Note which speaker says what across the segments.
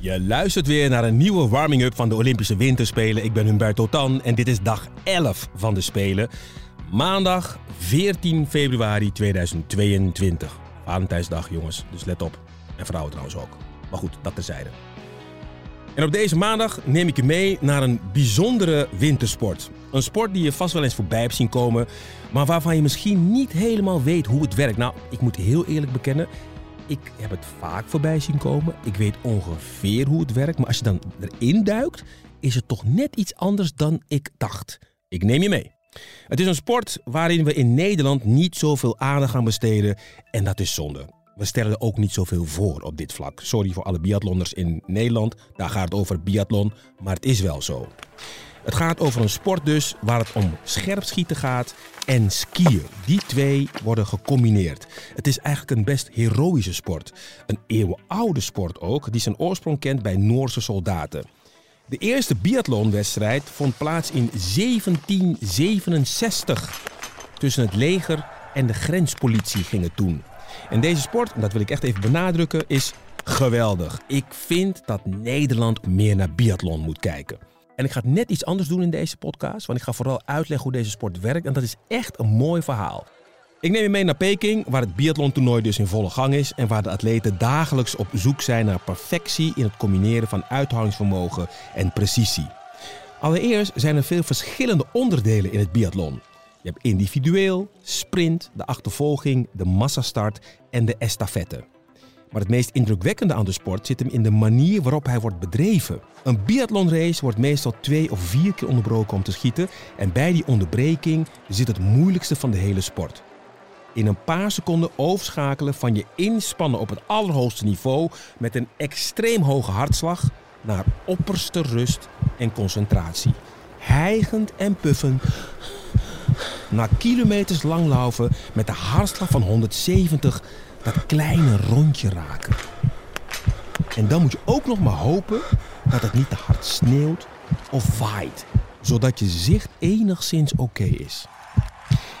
Speaker 1: Je luistert weer naar een nieuwe warming-up van de Olympische Winterspelen. Ik ben Humberto Tan en dit is dag 11 van de Spelen. Maandag 14 februari 2022. Valentijnsdag, jongens, dus let op. En vrouwen trouwens ook. Maar goed, dat terzijde. En op deze maandag neem ik je mee naar een bijzondere wintersport. Een sport die je vast wel eens voorbij hebt zien komen, maar waarvan je misschien niet helemaal weet hoe het werkt. Nou, ik moet heel eerlijk bekennen, ik heb het vaak voorbij zien komen. Ik weet ongeveer hoe het werkt, maar als je dan erin duikt, is het toch net iets anders dan ik dacht. Ik neem je mee. Het is een sport waarin we in Nederland niet zoveel aandacht aan besteden en dat is zonde. We stellen er ook niet zoveel voor op dit vlak. Sorry voor alle biathlonners in Nederland, daar gaat het over biathlon, maar het is wel zo. Het gaat over een sport dus waar het om scherpschieten gaat en skiën. Die twee worden gecombineerd. Het is eigenlijk een best heroïsche sport. Een eeuwenoude sport ook, die zijn oorsprong kent bij Noorse soldaten. De eerste biathlonwedstrijd vond plaats in 1767. Tussen het leger en de grenspolitie ging het toen. En deze sport, dat wil ik echt even benadrukken, is geweldig. Ik vind dat Nederland meer naar biathlon moet kijken. En ik ga het net iets anders doen in deze podcast, want ik ga vooral uitleggen hoe deze sport werkt. En dat is echt een mooi verhaal. Ik neem je mee naar Peking, waar het biathlontoernooi dus in volle gang is en waar de atleten dagelijks op zoek zijn naar perfectie in het combineren van uithoudingsvermogen en precisie. Allereerst zijn er veel verschillende onderdelen in het biathlon. Je hebt individueel, sprint, de achtervolging, de massastart en de estafette. Maar het meest indrukwekkende aan de sport zit hem in de manier waarop hij wordt bedreven. Een biathlonrace wordt meestal twee of vier keer onderbroken om te schieten en bij die onderbreking zit het moeilijkste van de hele sport. In een paar seconden overschakelen van je inspannen op het allerhoogste niveau met een extreem hoge hartslag naar opperste rust en concentratie. Hijgend en puffend na kilometers lang met de hartslag van 170 dat kleine rondje raken. En dan moet je ook nog maar hopen dat het niet te hard sneeuwt of waait, zodat je zicht enigszins oké is.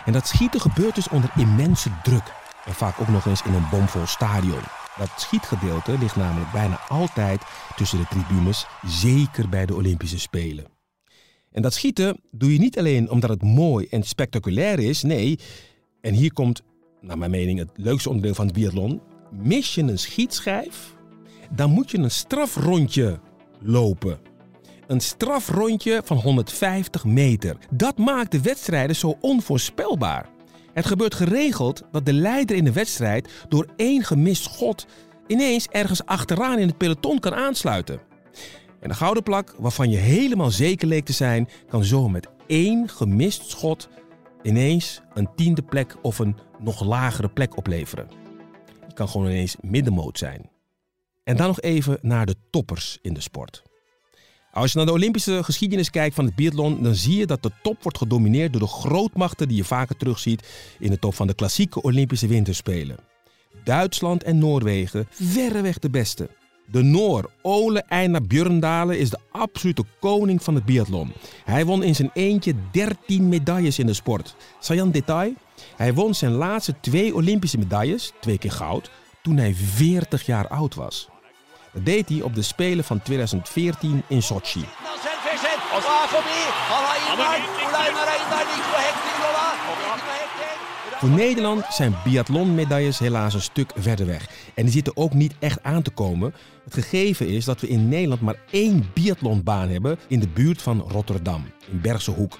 Speaker 1: En dat schieten gebeurt dus onder immense druk en vaak ook nog eens in een bomvol stadion. Dat schietgedeelte ligt namelijk bijna altijd tussen de tribunes, zeker bij de Olympische Spelen. En dat schieten doe je niet alleen omdat het mooi en spectaculair is. Nee, en hier komt, naar mijn mening, het leukste onderdeel van het biathlon. Mis je een schietschijf, dan moet je een strafrondje lopen. Een strafrondje van 150 meter. Dat maakt de wedstrijden zo onvoorspelbaar. Het gebeurt geregeld dat de leider in de wedstrijd door één gemist schot ineens ergens achteraan in het peloton kan aansluiten. En de gouden plak, waarvan je helemaal zeker leek te zijn, kan zo met één gemist schot ineens een tiende plek of een nog lagere plek opleveren. Je kan gewoon ineens middenmoot zijn. En dan nog even naar de toppers in de sport. Als je naar de Olympische geschiedenis kijkt van het biathlon, dan zie je dat de top wordt gedomineerd door de grootmachten die je vaker terugziet in de top van de klassieke Olympische Winterspelen. Duitsland en Noorwegen, verreweg de beste. De Noor Ole Einar Björndalen is de absolute koning van het biathlon. Hij won in zijn eentje 13 medailles in de sport. Sajan detail? Hij won zijn laatste twee Olympische medailles, twee keer goud, toen hij 40 jaar oud was. Dat deed hij op de Spelen van 2014 in Sochi.
Speaker 2: Er forbi.
Speaker 1: Voor Nederland zijn biathlonmedailles helaas een stuk verder weg. En die zitten ook niet echt aan te komen. Het gegeven is dat we in Nederland maar één biathlonbaan hebben in de buurt van Rotterdam, in Bergse Hoek.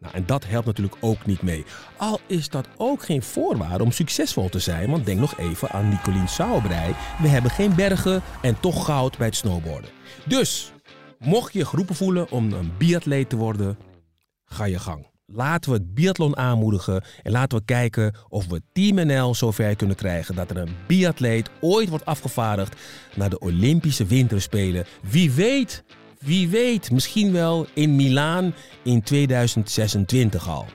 Speaker 1: Nou, en dat helpt natuurlijk ook niet mee. Al is dat ook geen voorwaarde om succesvol te zijn, want denk nog even aan Nicolien Sauerbrei. We hebben geen bergen en toch goud bij het snowboarden. Dus, mocht je geroepen voelen om een biatleet te worden, ga je gang. Laten we het biathlon aanmoedigen en laten we kijken of we Team NL zover kunnen krijgen dat er een biatleet ooit wordt afgevaardigd naar de Olympische Winterspelen. Wie weet, wie weet, misschien wel in Milaan in 2026 al.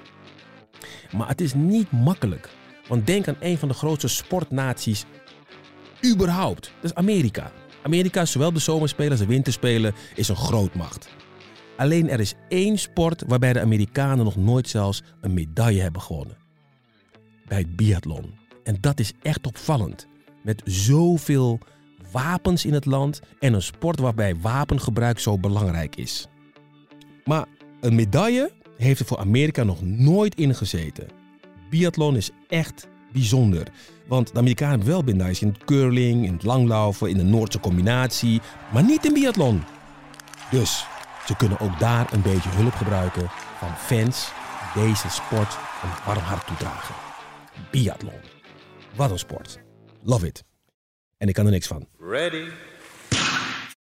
Speaker 1: Maar het is niet makkelijk, want denk aan een van de grootste sportnaties überhaupt. Dat is Amerika. Amerika, zowel de zomerspelen als de winterspelen, is een grootmacht. Alleen er is één sport waarbij de Amerikanen nog nooit zelfs een medaille hebben gewonnen. Bij het biathlon. En dat is echt opvallend. Met zoveel wapens in het land en een sport waarbij wapengebruik zo belangrijk is. Maar een medaille heeft er voor Amerika nog nooit in gezeten. Biathlon is echt bijzonder. Want de Amerikanen hebben wel medailles in het curling, in het langlaufen, in de Noordse combinatie, maar niet in biathlon. Dus ze kunnen ook daar een beetje hulp gebruiken van fans die deze sport een warm hart toedragen. Biathlon. Wat een sport. Love it. En ik kan er niks van.
Speaker 2: Ready.